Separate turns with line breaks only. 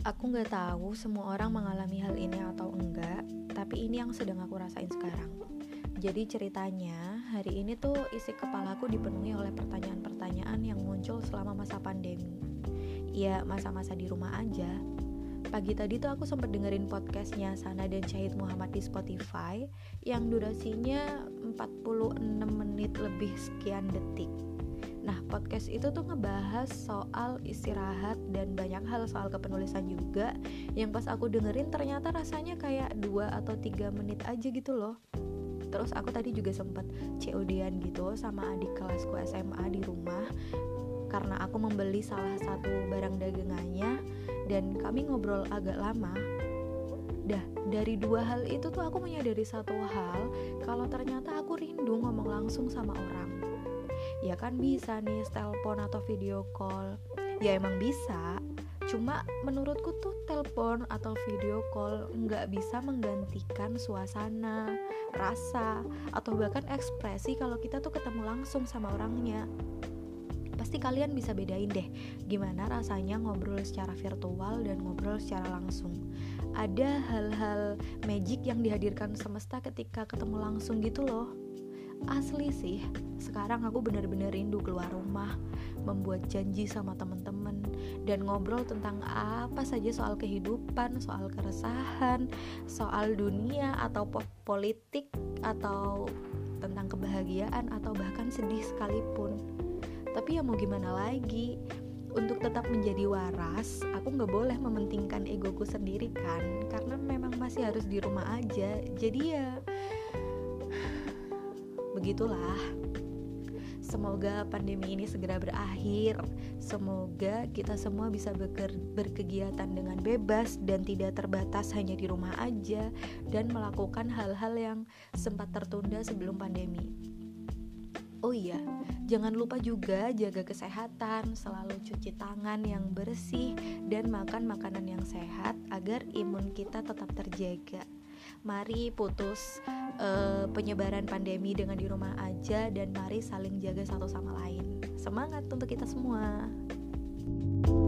Aku nggak tahu semua orang mengalami hal ini atau enggak, tapi ini yang sedang aku rasain sekarang. Jadi ceritanya, hari ini tuh isi kepalaku dipenuhi oleh pertanyaan-pertanyaan yang muncul selama masa pandemi. Ya, masa-masa di rumah aja. Pagi tadi tuh aku sempat dengerin podcastnya Sana dan Syahid Muhammad di Spotify yang durasinya 46 menit lebih sekian detik Nah, podcast itu tuh ngebahas soal istirahat dan banyak hal soal kepenulisan juga. Yang pas aku dengerin ternyata rasanya kayak dua atau tiga menit aja gitu loh. Terus aku tadi juga sempet COD-an gitu sama adik kelasku SMA di rumah. Karena aku membeli salah satu barang dagangannya dan kami ngobrol agak lama. Dah, dari dua hal itu tuh aku menyadari satu hal. Kalau ternyata aku rindu ngomong langsung sama orang ya kan bisa nih telepon atau video call. Ya emang bisa. Cuma menurutku tuh telepon atau video call nggak bisa menggantikan suasana rasa atau bahkan ekspresi kalau kita tuh ketemu langsung sama orangnya. Pasti kalian bisa bedain deh gimana rasanya ngobrol secara virtual dan ngobrol secara langsung. Ada hal-hal magic yang dihadirkan semesta ketika ketemu langsung gitu loh asli sih sekarang aku bener-bener rindu keluar rumah membuat janji sama temen-temen dan ngobrol tentang apa saja soal kehidupan soal keresahan soal dunia atau politik atau tentang kebahagiaan atau bahkan sedih sekalipun. Tapi ya mau gimana lagi? Untuk tetap menjadi waras, aku nggak boleh mementingkan egoku sendiri kan, karena memang masih harus di rumah aja. Jadi ya begitulah Semoga pandemi ini segera berakhir. Semoga kita semua bisa berkegiatan dengan bebas dan tidak terbatas hanya di rumah aja dan melakukan hal-hal yang sempat tertunda sebelum pandemi. Oh iya, jangan lupa juga jaga kesehatan, selalu cuci tangan yang bersih dan makan makanan yang sehat agar imun kita tetap terjaga. Mari putus uh, penyebaran pandemi dengan di rumah aja dan mari saling jaga satu sama lain. Semangat untuk kita semua. thank you